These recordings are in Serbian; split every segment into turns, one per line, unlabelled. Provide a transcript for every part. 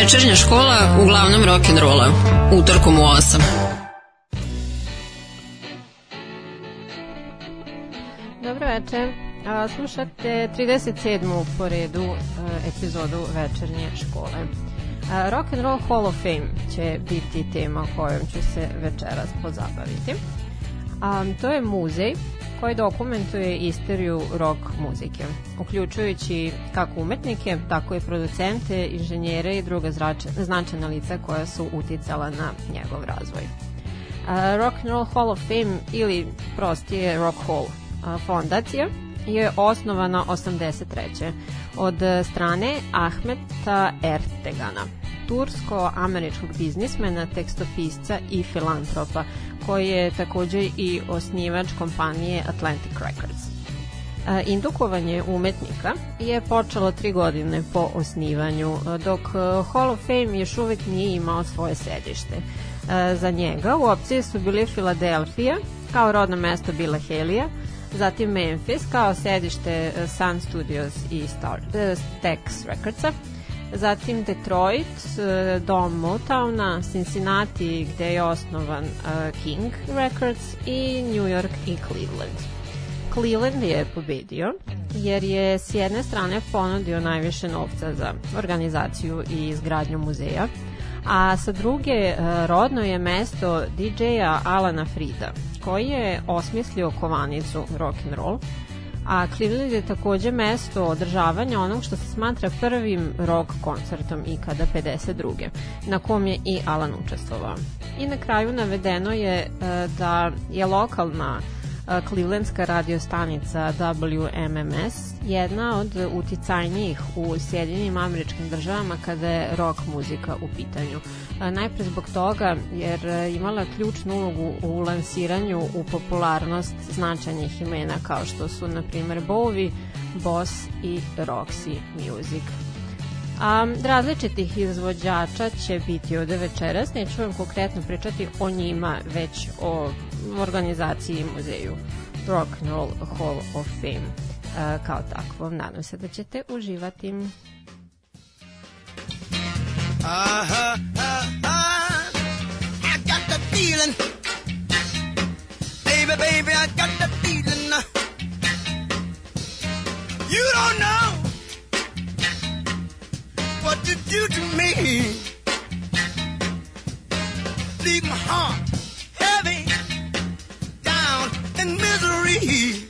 Večernja škola uglavnom rock'n'rolla. Utorkom u 8.
Dobro večer. A, slušate 37. po redu a, epizodu Večernje škole. Rock and Roll Hall of Fame će biti tema kojom ću se večeras pozabaviti. A, to je muzej koji dokumentuje istoriju rock muzike, uključujući kako umetnike, tako i producente, inženjere i druga značajna lica koja su uticala na njegov razvoj. Rock and Roll Hall of Fame ili prostije Rock Hall fondacija je osnovana 83. od strane Ahmeta Ertegana, tursko-američkog biznismena, tekstopisca i filantropa, koji je takođe i osnivač kompanije Atlantic Records. Indukovanje umetnika je počelo tri godine po osnivanju, dok Hall of Fame još uvek nije imao svoje sedište. Za njega u opciji su bili Filadelfija, kao rodno mesto Bila Helija, zatim Memphis kao sedište Sun Studios i Star, Stax Recordsa, zatim Detroit, e, dom Motowna, Cincinnati gde je osnovan e, King Records i New York i Cleveland. Cleveland je pobedio jer je s jedne strane ponudio najviše novca za organizaciju i izgradnju muzeja, a sa druge e, rodno je mesto DJ-a Alana Frida, koji je osmislio kovanicu rock and roll, a Cleveland je takođe mesto održavanja onog što se smatra prvim rock koncertom ikada 52. na kom je i Alan učestvovao. I na kraju navedeno je e, da je lokalna Clevelandska radiostanica WMMS, jedna od uticajnijih u Sjedinim američkim državama kada je rock muzika u pitanju. Najpre zbog toga jer imala ključnu ulogu u lansiranju u popularnost značajnih imena kao što su na primer Bowie, Boss i Roxy Music. A, različitih izvođača će biti ovde večeras, neću vam konkretno pričati o njima, već o organizaciji muzeju Rock and Roll Hall of Fame. Uh, kao takvom. Nadam se da ćete uživati. Aha, aha, I got the feeling. Baby, baby, I got the feeling. You don't know you do to me Leave my heart heavy down in misery.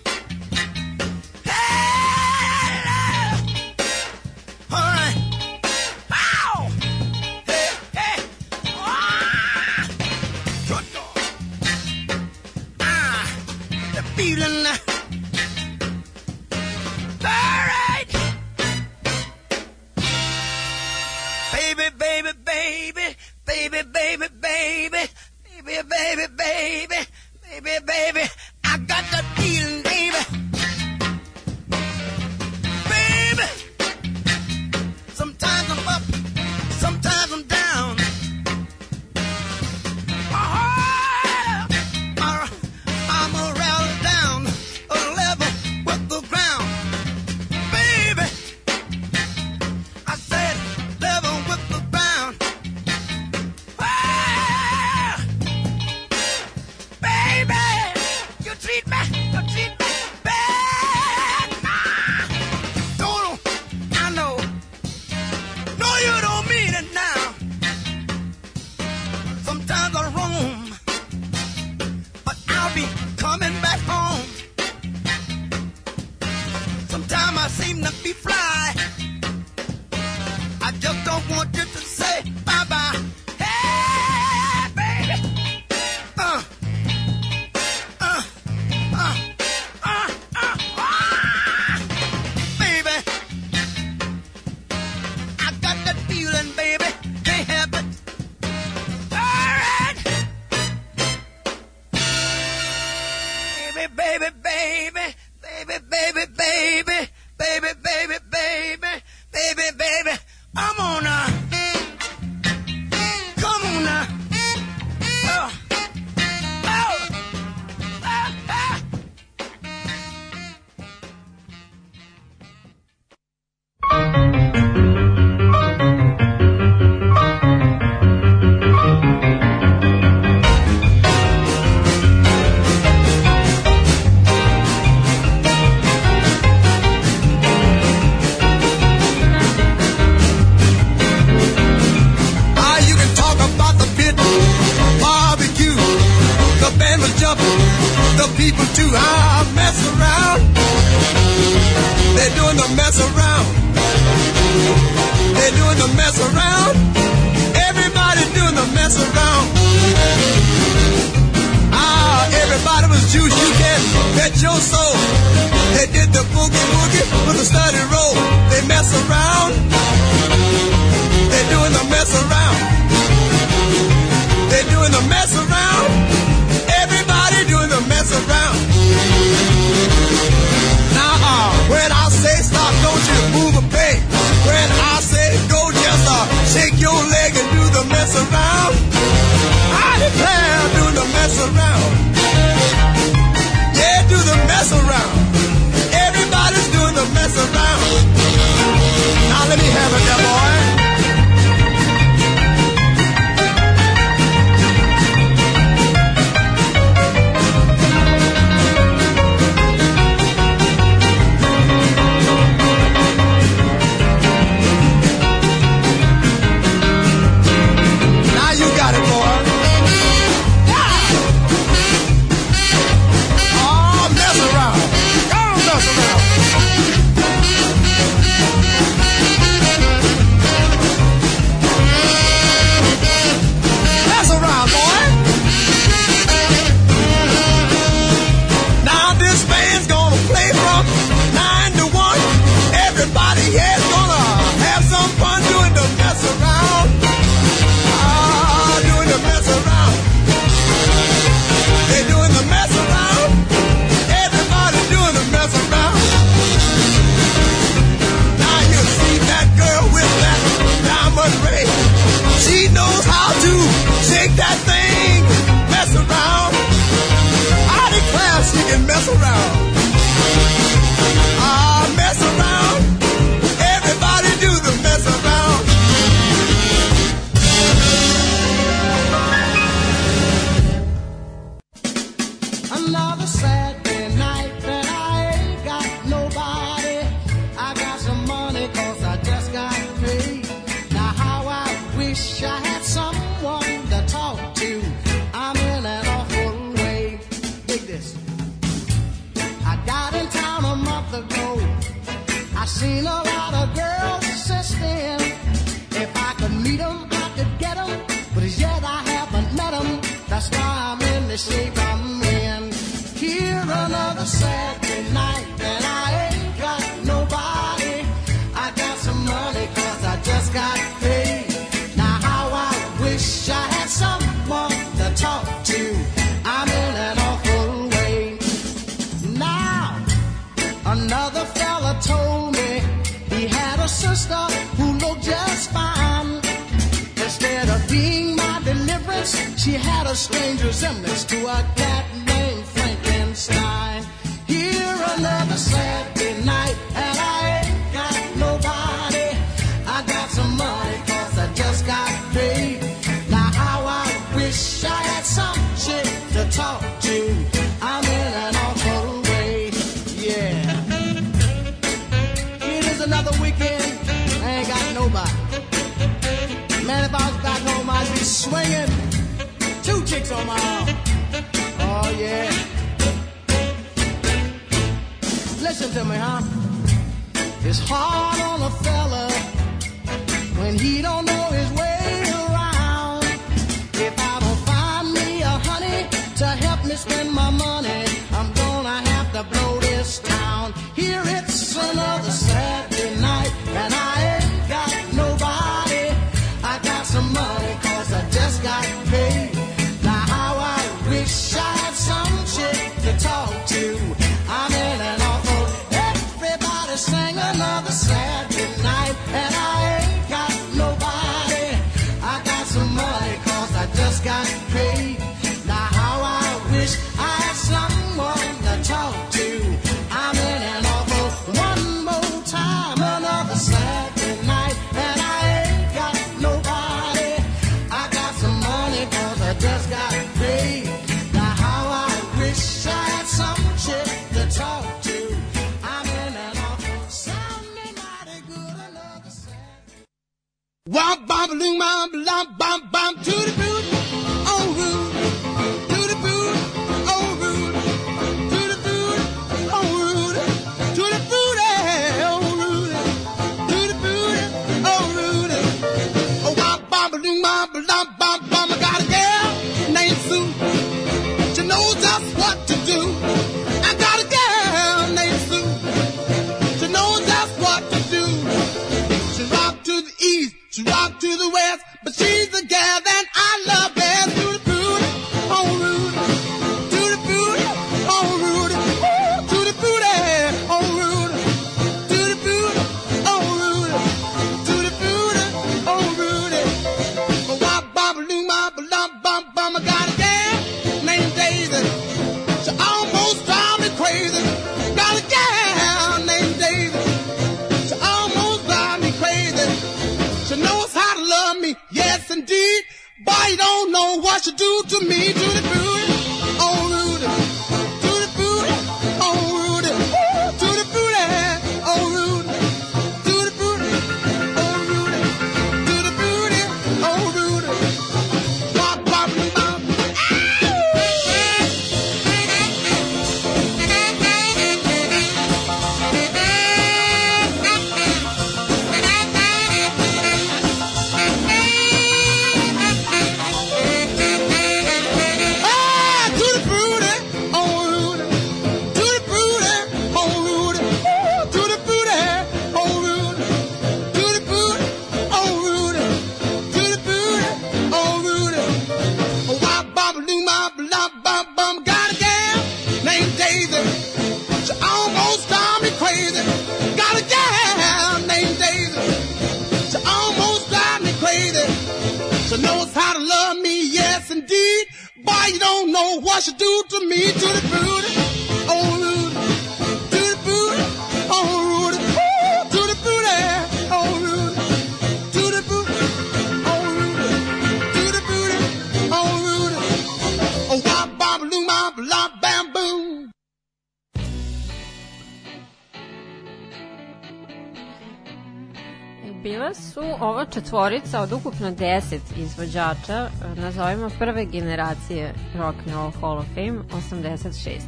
Baby, baby, baby, baby.
When
he don't know
bam,
bam, četvorica od ukupno 10 izvođača, e, nazovimo prve generacije Rock and Roll Hall of Fame 86.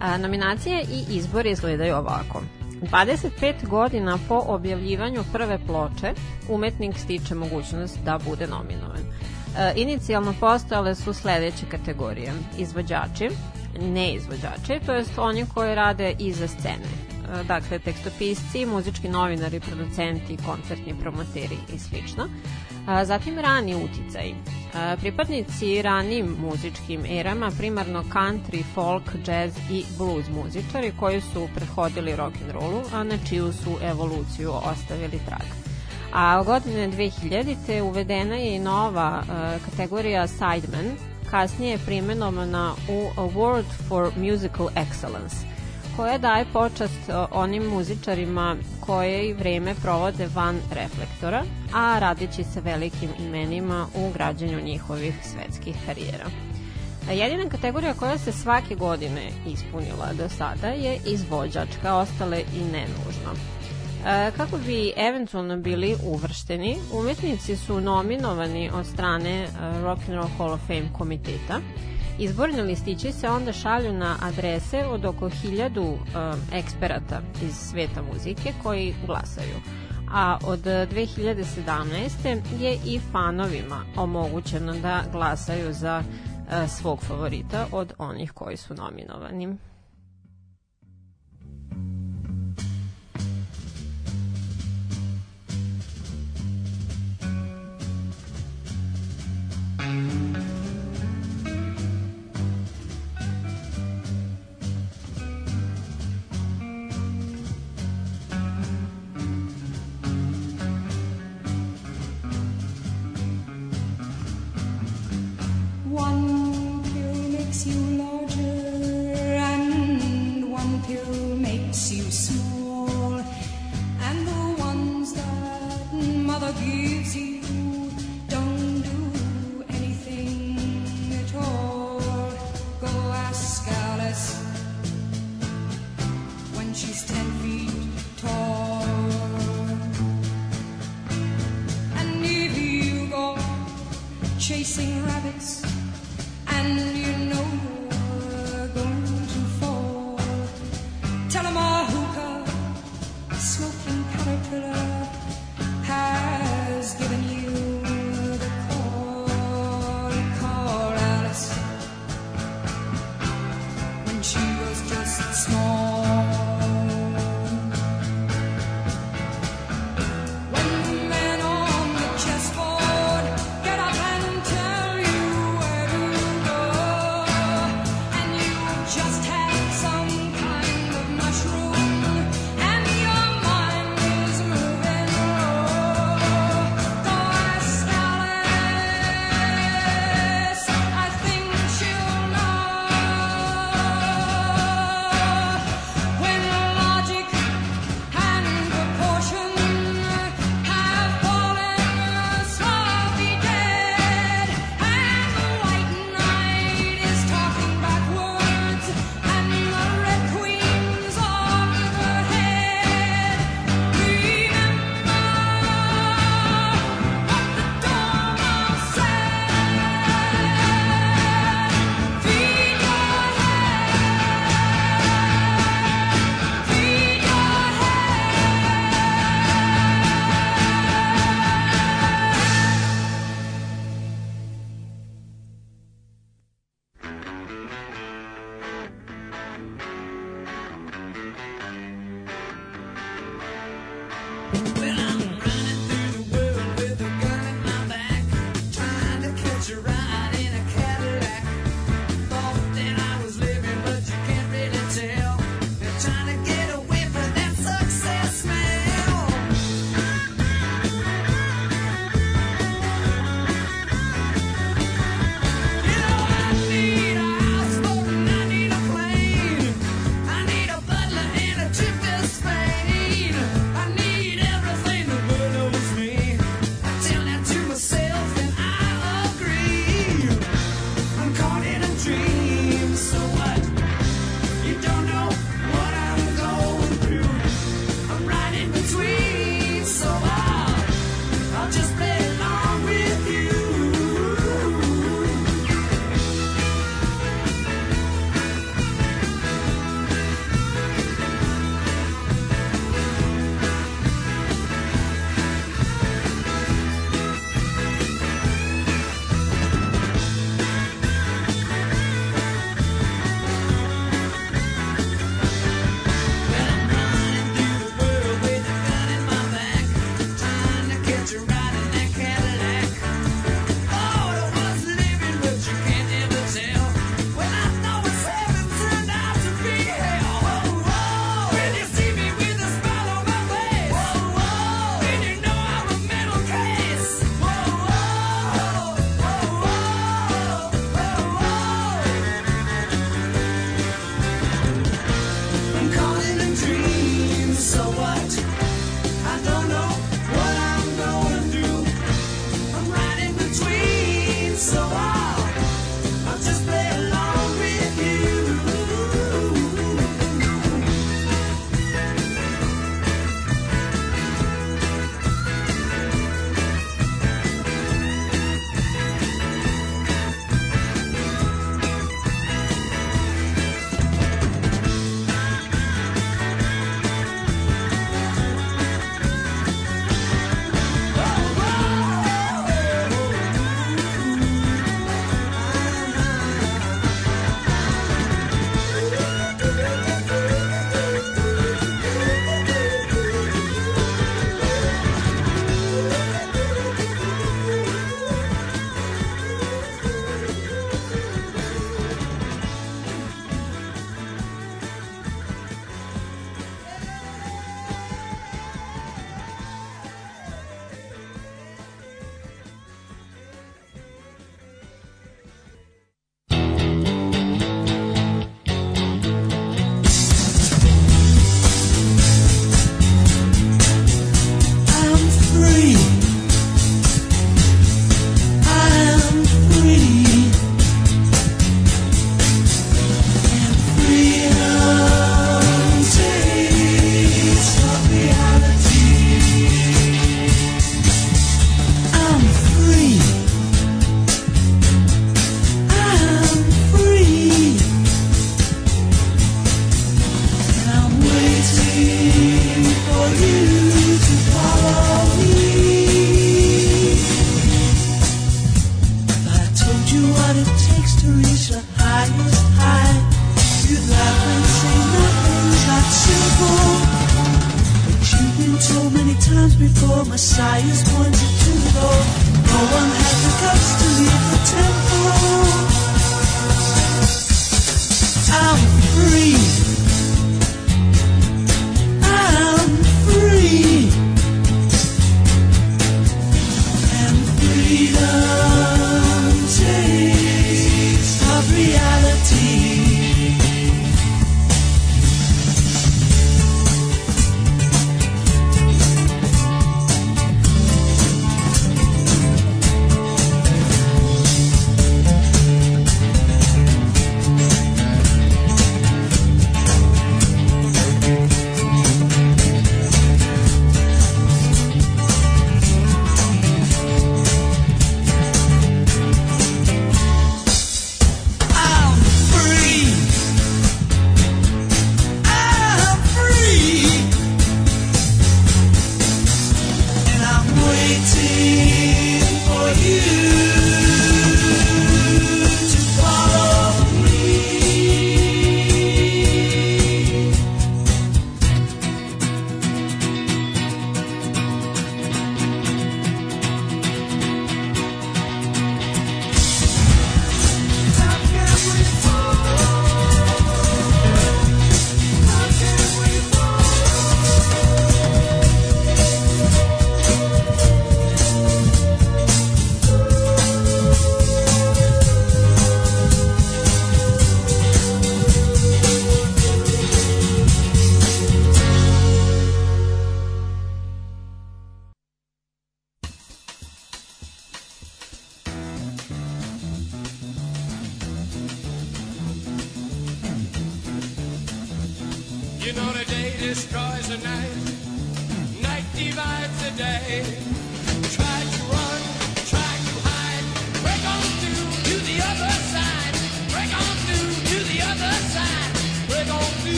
A, nominacije i izbori izgledaju ovako. 25 godina po objavljivanju prve ploče umetnik stiče mogućnost da bude nominovan. E, inicijalno postojale su sledeće kategorije. Izvođači, neizvođači, to jest oni koji rade iza scene. E, dakle, tekstopisci, muzički novinari, producenti, koncertni promoteri i slično. A, Zatim rani uticaj. A, Pripadnici ranim muzičkim erama, primarno country, folk, jazz i blues muzičari koji su prethodili rock and rollu, a na čiju su evoluciju ostavili trag. A godine 2000. uvedena je i nova kategorija Sideman, kasnije primenovana u Award for Musical Excellence, koja daje počast uh, onim muzičarima koje i vreme provode van reflektora, a radeći sa velikim imenima u građanju njihovih svetskih karijera. Jedina kategorija koja se svake godine ispunila do sada je izvođačka, ostale i nenužno. E, Kako bi eventualno bili uvršteni, umetnici su nominovani od strane e, Rock and Roll Hall of Fame komiteta. Izborni listići se onda šalju na adrese od oko hiljadu e, eksperata iz sveta muzike koji glasaju. A od 2017. je i fanovima omogućeno da glasaju za e, svog favorita od onih koji su nominovani.
One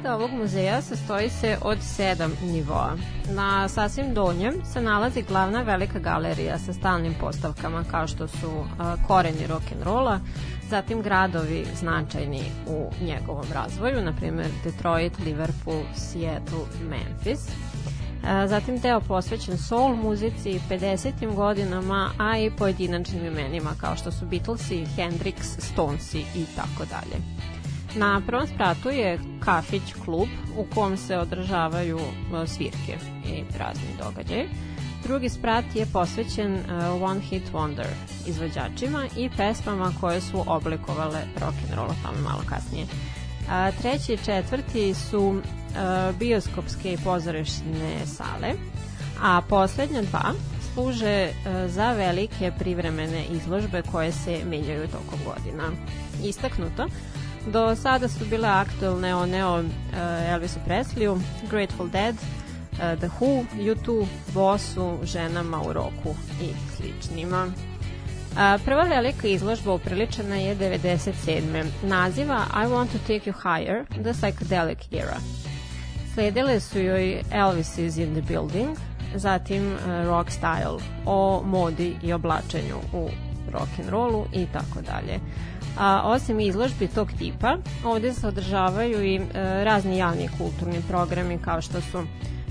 zgrada ovog muzeja sastoji se od sedam nivoa. Na sasvim donjem se nalazi glavna velika galerija sa stalnim postavkama kao što su koreni rock'n'rolla, zatim gradovi značajni u njegovom razvoju, na primjer Detroit, Liverpool, Seattle, Memphis. Zatim deo posvećen soul muzici 50. godinama, a i pojedinačnim imenima kao što su Beatlesi, Hendrix, Stonesi i tako dalje. Na prvom spratu je kafić klub u kom se održavaju e, svirke i razni događaje. Drugi sprat je posvećen e, One Hit Wonder izvođačima i pesmama koje su oblikovale rock'n'roll, tamo malo kasnije. A, treći i četvrti su e, bioskopske i pozorišne sale, a poslednja dva služe za velike privremene izložbe koje se menjaju tokom godina. Istaknuto, do sada su bile aktuelne one o uh, Elvisu Presleyu, Grateful Dead, uh, The Who, U2, Bossu, ženama u roku i sličnima. A, prva velika izložba upriličena je 97. Naziva I Want to Take You Higher, The Psychedelic Era. Sledile su joj Elvis is in the Building, zatim Rock Style o modi i oblačenju u rock and rollu i tako dalje. A, osim izložbi tog tipa, ovde se održavaju i e, razni javni kulturni programi kao što su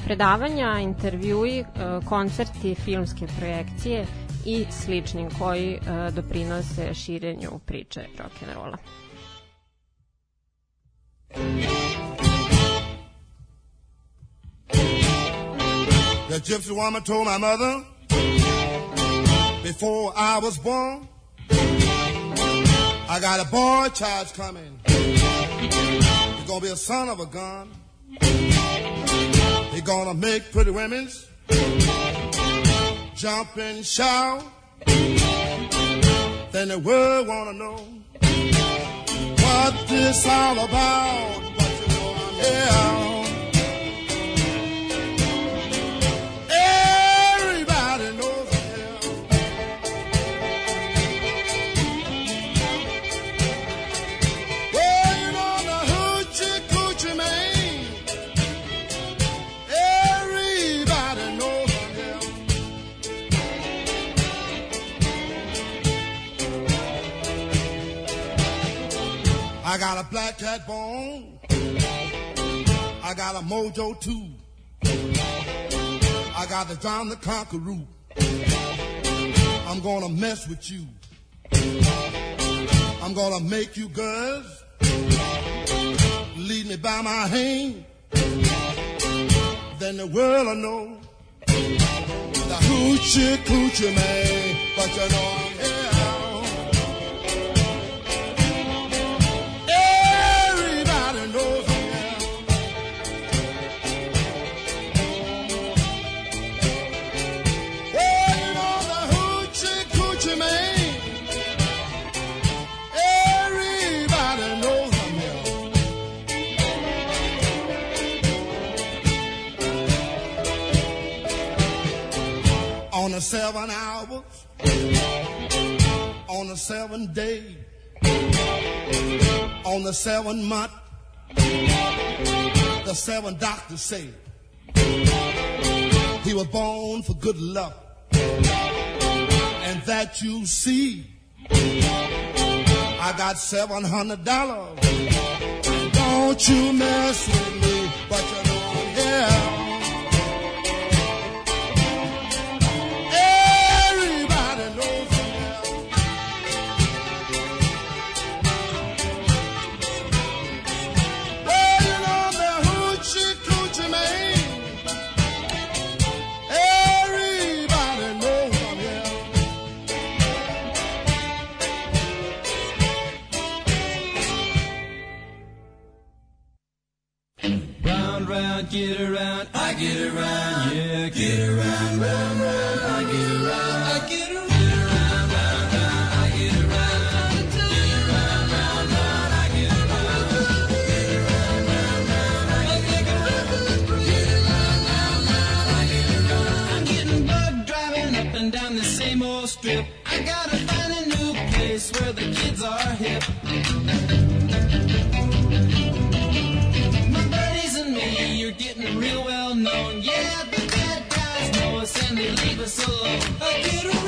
predavanja, intervjui, e, koncerti, filmske projekcije i sličnim koji e, doprinose širenju priče rock'n'rolla.
The gypsy woman told my mother before I was born, I got a boy child coming. He's gonna be a son of a gun. He's gonna make pretty women's jump and shout. Then the world wanna know what this all about. But you know I'm here. I got a black cat bone. I got a mojo too. I got the John the Conqueror. I'm gonna mess with you. I'm gonna make you girls lead me by my hand. Then the world will know the hoochie coochie man. But you know the seven hours, on the seven day, on the seven month, the seven doctors say he was born for good luck. And that you see, I got seven hundred dollars. Don't you mess with me, but you know I'm
get around, I get around, yeah, get around, I
did it.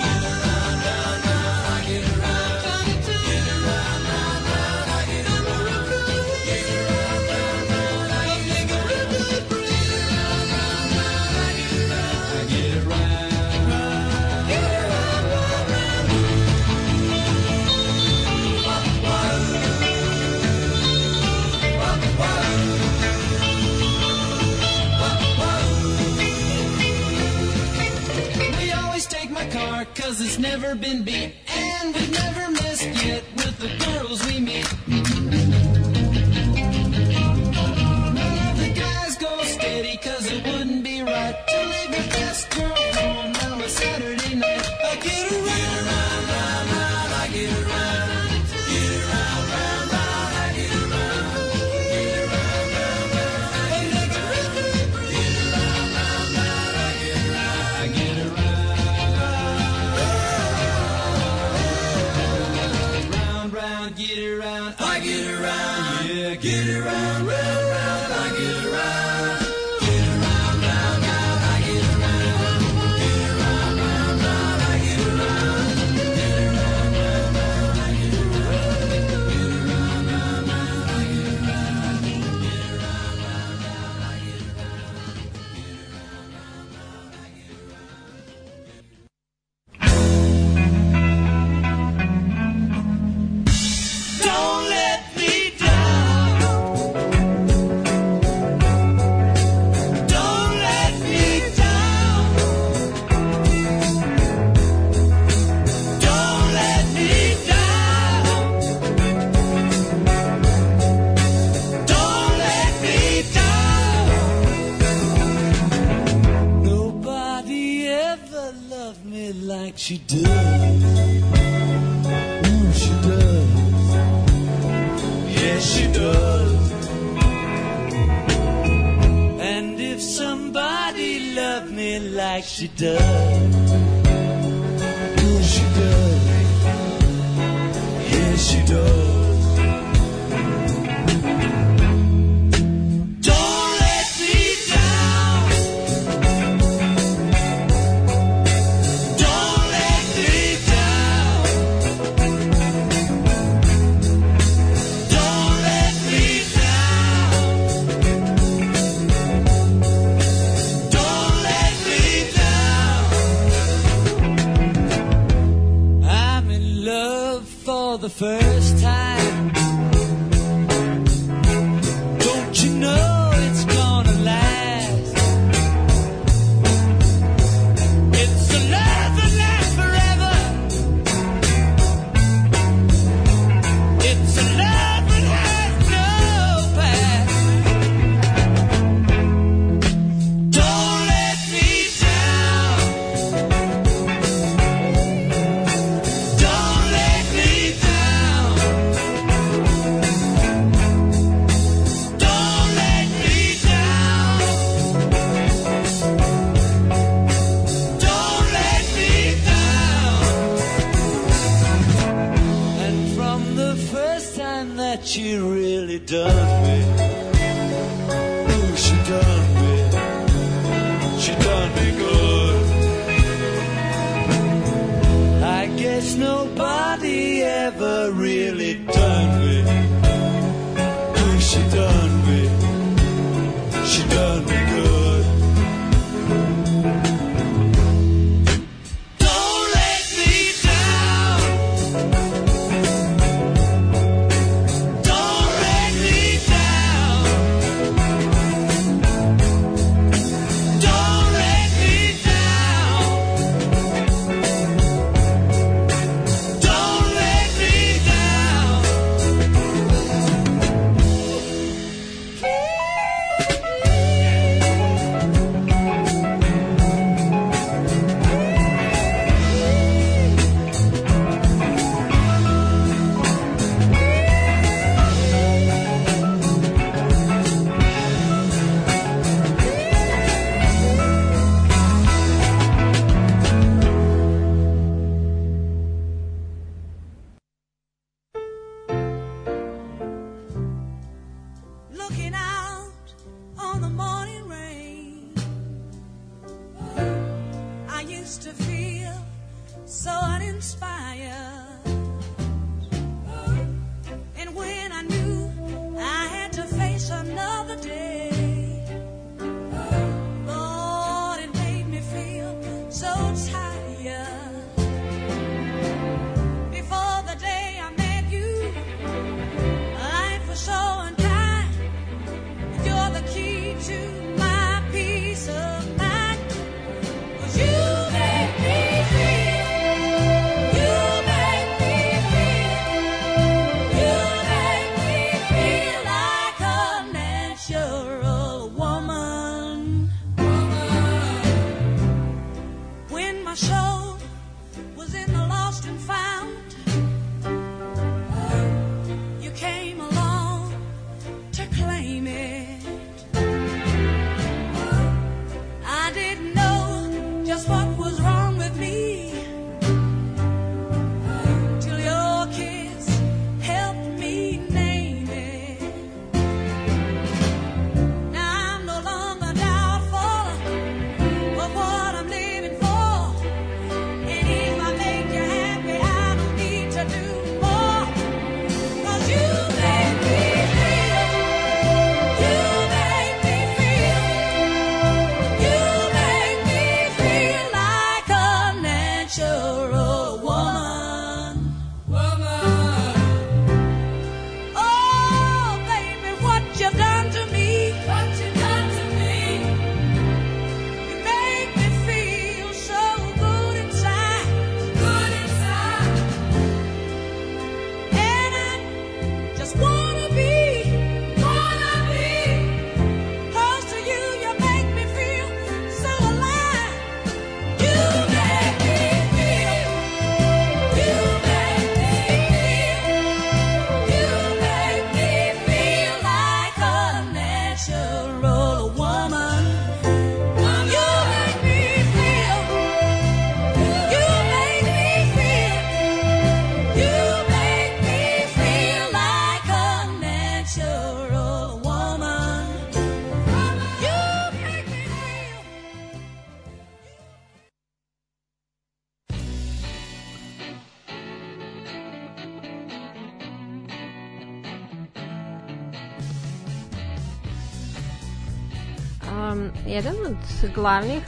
Glavnih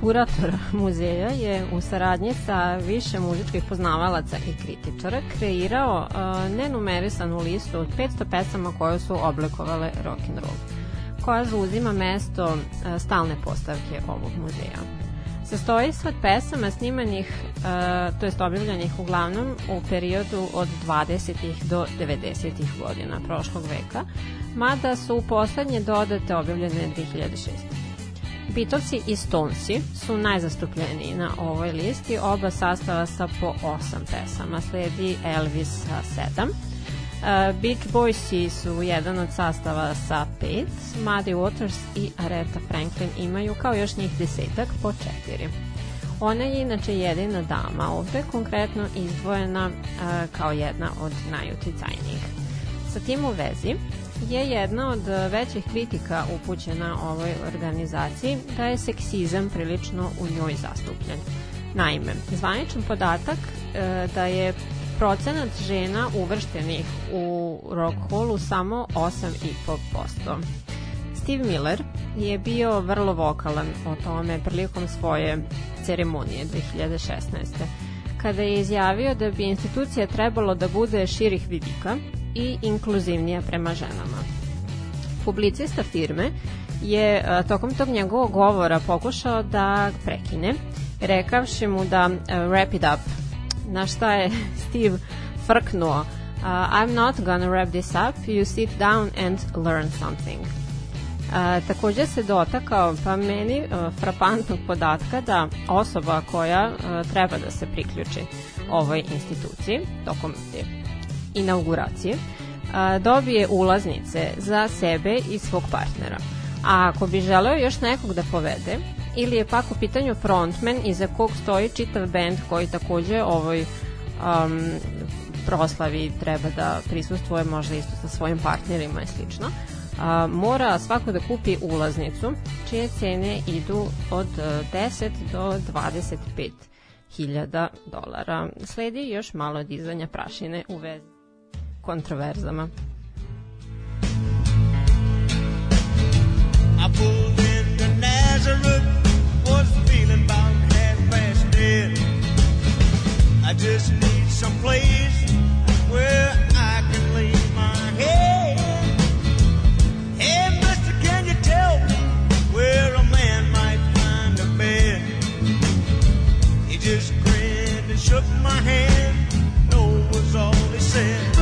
kuratora muzeja je u saradnji sa više muzičkih poznavalaca i kritičara kreirao uh, nenumerisanu listu od 500 pesama koje su oblikovale rock and roll koja zauzima mesto uh, stalne postavke ovog muzeja. Sastoji se od pesama snimanih, uh, to jest objavljanih uglavnom u periodu od 20. do 90. godina prošlog veka, mada su poslednje dodate objavljene 2006. Beatlesi i Stonesi su najzastupljeniji na ovoj listi, oba sastava sa po osam pesama. Sledi Elvis sa sedam. Uh, Beach Boysi su jedan od sastava sa pet, Muddy Waters i Aretha Franklin imaju kao još njih desetak po četiri. Ona je inače jedina dama ovde, konkretno izdvojena uh, kao jedna od najuticajnijih. Sa tim u vezi je jedna od većih kritika upućena ovoj organizaciji da je seksizam prilično u njoj zastupljen. Naime, zvaničan podatak e, da je procenat žena uvrštenih u rock hallu samo 8,5%. Steve Miller je bio vrlo vokalan o tome prilikom svoje ceremonije 2016 kada je izjavio da bi institucija trebalo da bude širih vidika i inkluzivnija prema ženama. Publicista firme je a, tokom tog njegovog govora pokušao da prekine, rekavši mu da uh, wrap it up. Na šta je Steve frknuo, uh, I'm not gonna wrap this up, you sit down and learn something. A, takođe se dotakao pa meni a, frapantnog podatka da osoba koja a, treba da se priključi ovoj instituciji tokom inauguracije a, dobije ulaznice za sebe i svog partnera. A ako bi želeo još nekog da povede, ili je pak u pitanju frontman iza kog stoji čitav band koji takođe ovoj um, proslavi treba da prisustvuje možda isto sa svojim partnerima i slično, a, mora svako da kupi ulaznicu čije cene idu od e, 10 do 25 hiljada dolara. Sledi još malo dizanja prašine u vezi kontroverzama.
I pulled into Nazareth, was feeling about half past dead. I just need some place where I can lay my head. Hey, mister, can you tell me where a man might find a bed? He just grinned and shook my hand. No was all he said.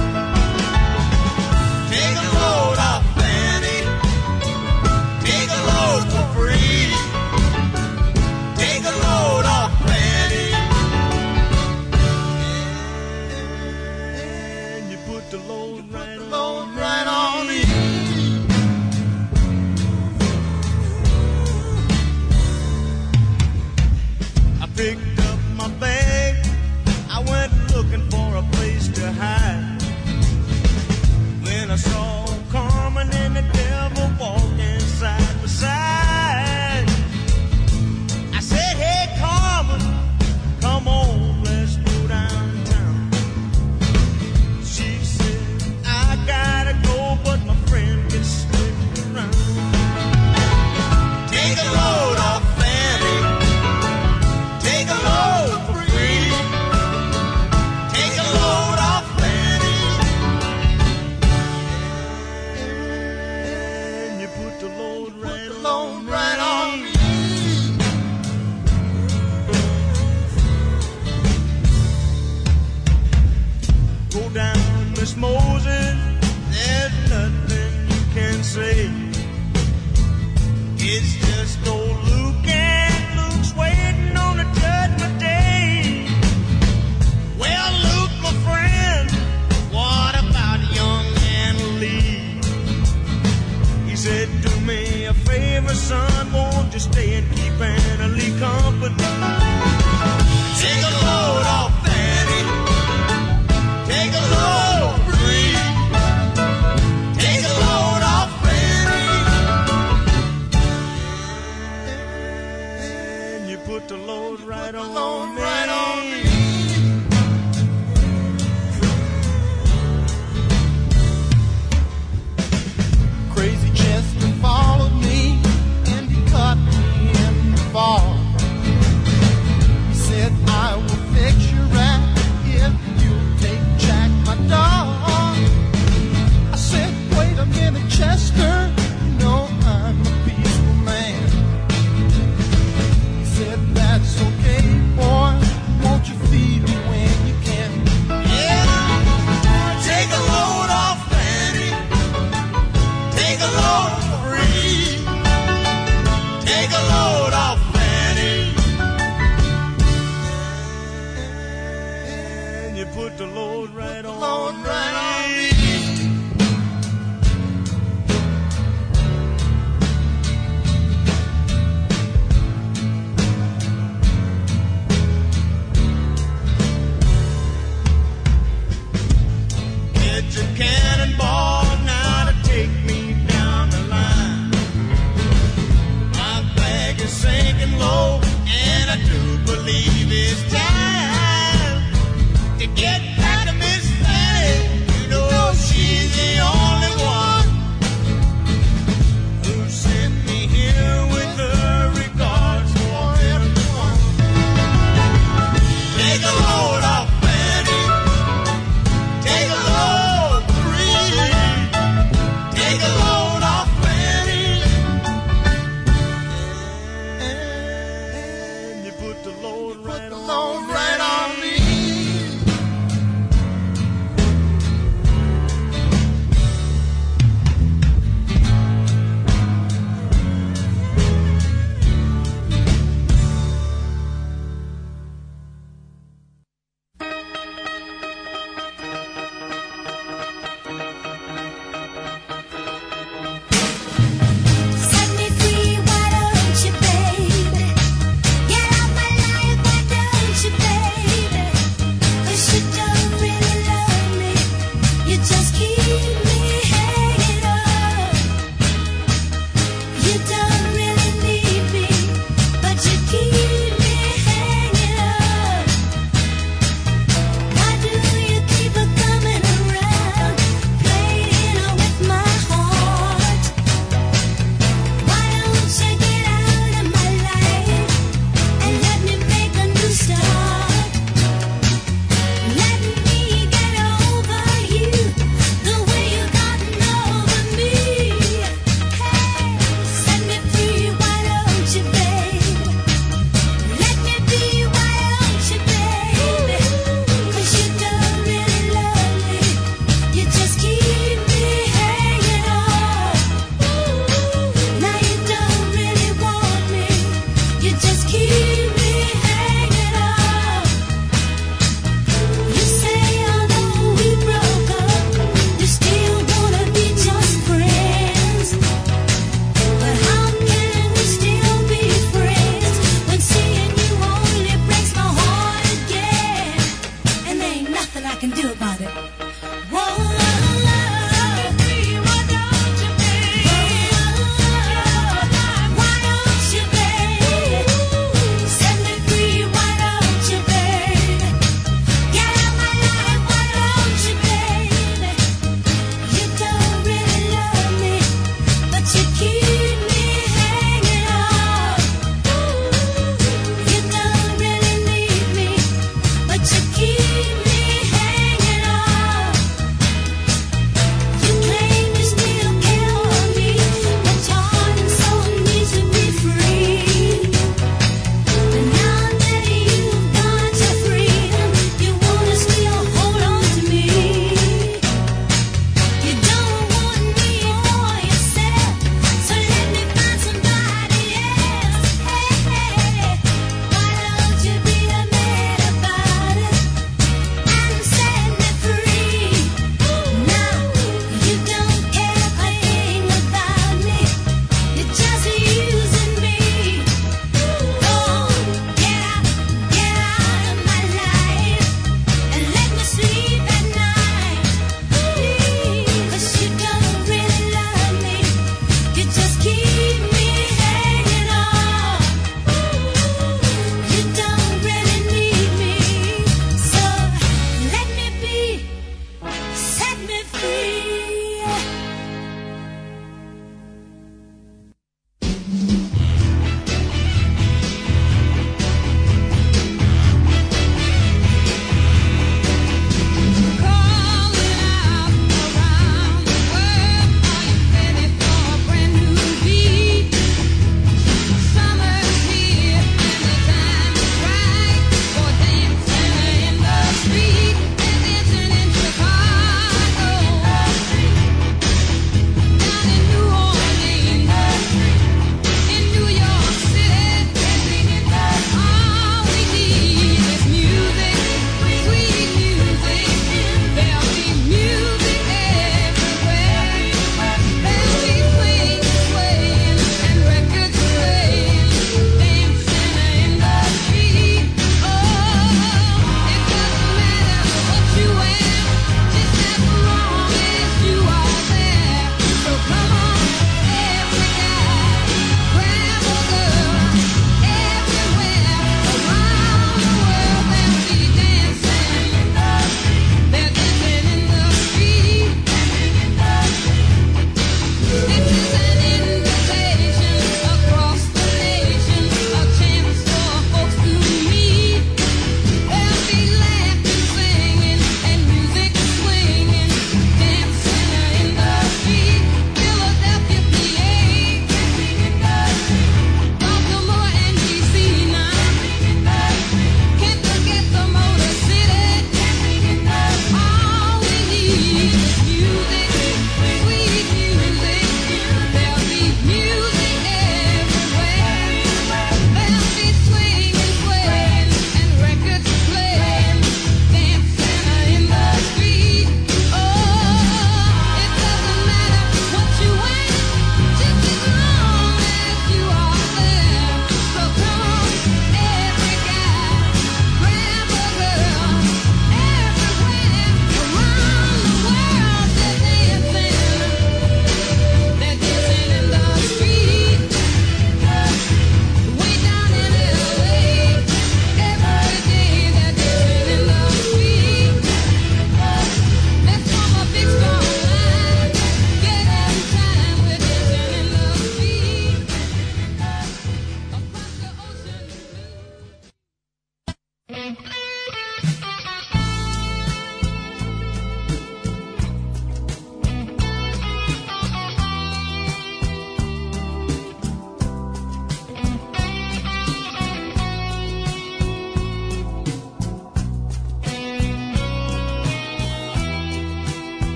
Miss Moses. There's nothing you can say. It's just old Luke and Luke's waiting on the judgment day. Well, Luke, my friend, what about young Anna Lee? He said, Do me a favor, son, won't you stay and keep Anna Lee company?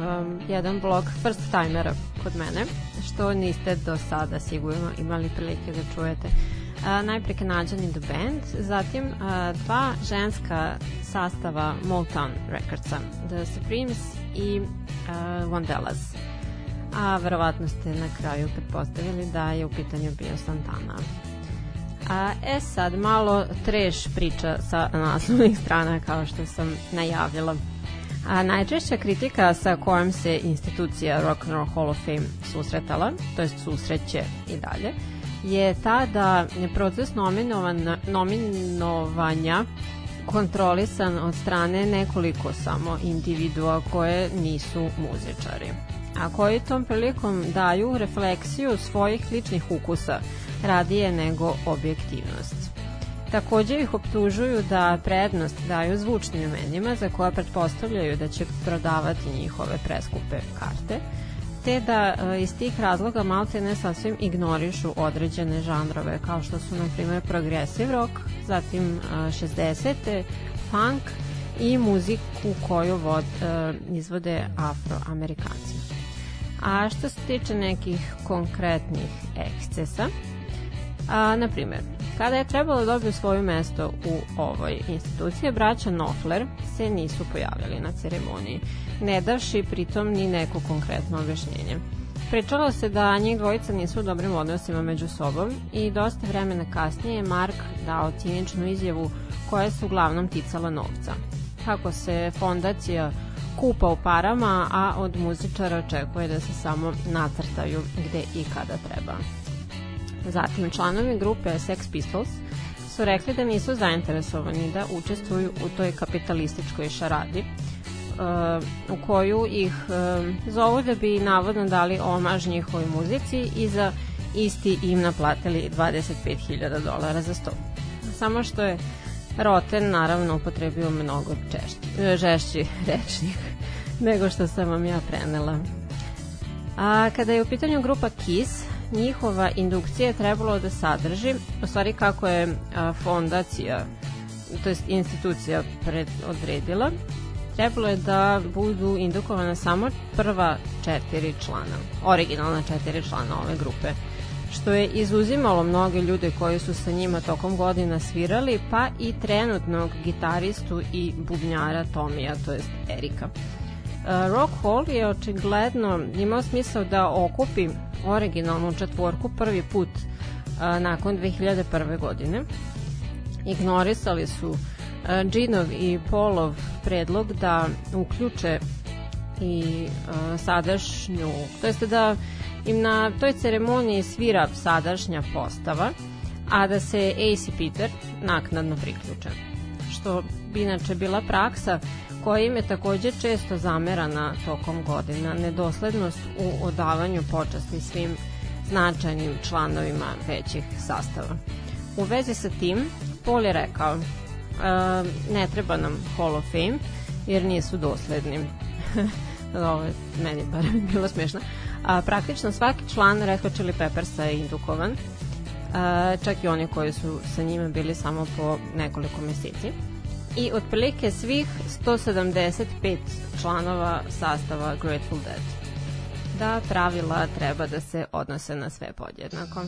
Um, jedan blog first timera kod mene, što niste do sada sigurno imali prilike da čujete. Uh, najpre Canadian the Band, zatim uh, dva ženska sastava Motown Recordsa, The Supremes i uh, Wandelas. A verovatno ste na kraju pretpostavili da je u pitanju bio Santana. A, e sad, malo treš priča sa naslovnih strana kao što sam najavila. A najčešća kritika sa kojom se institucija Rock and Roll Hall of Fame susretala, to jest susreće i dalje, je ta da je proces nominovan, nominovanja kontrolisan od strane nekoliko samo individua koje nisu muzičari a koji tom prilikom daju refleksiju svojih ličnih ukusa radije nego objektivnost. Takođe ih optužuju da prednost daju zvučnim imenima za koja pretpostavljaju da će prodavati njihove preskupe karte, te da e, iz tih razloga malte ne sasvim ignorišu određene žanrove kao što su na primjer progressive rock, zatim e, 60. funk i muziku koju vod, e, izvode afroamerikanci. A što se tiče nekih konkretnih ekscesa, a, na primjer, kada je trebalo da svoje mesto u ovoj instituciji, braća Knopfler se nisu pojavili na ceremoniji, ne davši pritom ni neko konkretno objašnjenje. Pričalo se da njih dvojica nisu u dobrim odnosima među sobom i dosta vremena kasnije je Mark dao ciničnu izjavu koja se uglavnom ticala novca. Kako se fondacija kupa u parama, a od muzičara očekuje da se samo nacrtaju gde i kada treba. Zatim, članovi grupe Sex Pistols su rekli da nisu zainteresovani da učestvuju u toj kapitalističkoj šaradi, uh, u koju ih uh, zovu da bi navodno dali omaž njihovoj muzici i za isti im naplatili 25.000 dolara za sto. Samo što je Roten naravno upotrebio mnogo češći, žešći rečnik nego što sam vam ja prenela. A kada je u pitanju grupa KISS, njihova indukcija je trebalo da sadrži, u stvari kako je fondacija, to jest institucija pred, odredila, trebalo je da budu indukovane samo prva četiri člana, originalna četiri člana ove grupe što je izuzimalo mnoge ljude koji su sa njima tokom godina svirali, pa i trenutnog gitaristu i bubnjara Tomija, to jest Erika. Uh, Rock Hall je očigledno imao smisao da okupi originalnu četvorku prvi put uh, nakon 2001. godine. Ignorisali su uh, Džinov i Polov predlog da uključe i sadašnju, to jeste da im na toj ceremoniji svira sadašnja postava, a da se AC Peter naknadno priključe. Što bi inače bila praksa koja im je takođe često zamerana tokom godina, nedoslednost u odavanju počasti svim značajnim članovima većih sastava. U vezi sa tim, Paul je rekao, e, ne treba nam Hall of Fame, jer nisu dosledni. Ovo je meni bar bilo smešno. A, praktično svaki član Red Hot Chili Peppersa je indukovan, a, čak i oni koji su sa njima bili samo po nekoliko meseci. I otprilike svih 175 članova sastava Grateful Dead. Da pravila treba da se odnose na sve podjednako.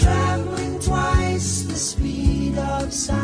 Traveling twice the speed of sound.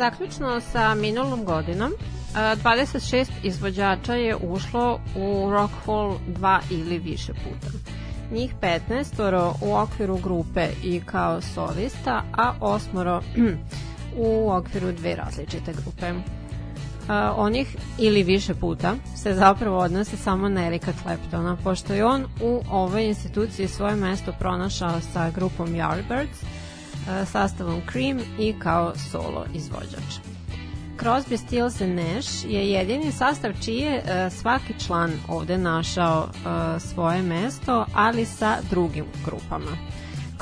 Zaključno sa minulom godinom, a, 26 izvođača je ušlo u Rock Hall dva ili više puta. Njih 15 u okviru grupe i kao solista, a osmoro u okviru dve različite grupe. A, onih ili više puta se zapravo odnose samo na Erika Claptona, pošto je on u ovoj instituciji svoje mesto pronašao sa grupom Yardbirds, sastavom Cream i kao solo izvođač. Crosby, Stills and Nash je jedini sastav čiji je e, svaki član ovde našao e, svoje mesto, ali sa drugim grupama.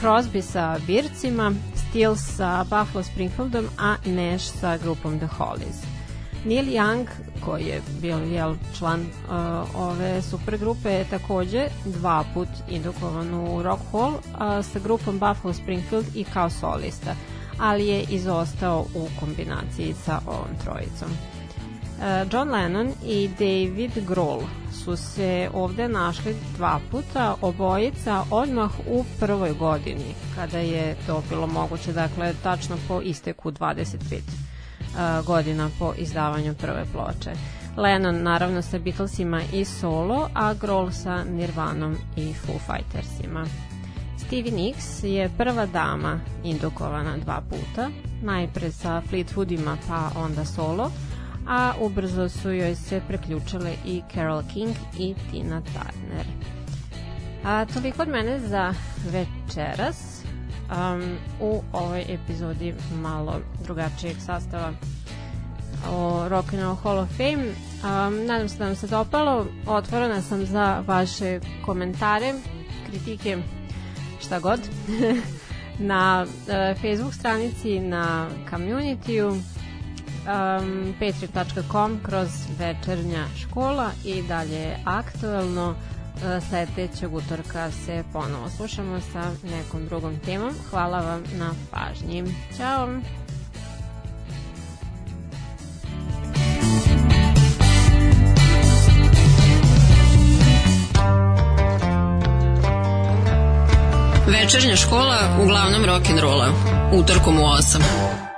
Crosby sa Bircima, Stills sa Buffalo Springfieldom, a Nash sa grupom The Hollies. Neil Young, koji je bio jel, član uh, ove supergrupe, je takođe dva put indukovan u Rock Hall uh, sa grupom Buffalo Springfield i kao solista, ali je izostao u kombinaciji sa ovom trojicom. Uh, John Lennon i David Grohl su se ovde našli dva puta, obojica odmah u prvoj godini, kada je to bilo moguće, dakle tačno po isteku 25 uh, godina po izdavanju prve ploče. Lennon naravno sa Beatlesima i solo, a Grohl sa Nirvanom i Foo Fightersima. Stevie Nicks je prva dama indukovana dva puta, najpre sa Fleetwoodima pa onda solo, a ubrzo su joj se preključile i Carole King i Tina Turner. A, toliko od mene za večeras um, u ovoj epizodi malo drugačijeg sastava o Rock and Roll Hall of Fame. Um, nadam se da vam se dopalo. Otvorena sam za vaše komentare, kritike, šta god. na uh, Facebook stranici, na community-u, um, patreon.com kroz večernja škola i dalje aktuelno sledećeg utorka se ponovo slušamo sa nekom drugom temom. Hvala vam na pažnji. Ćao!
Večernja škola uglavnom rock'n'rolla. Utorkom u 8.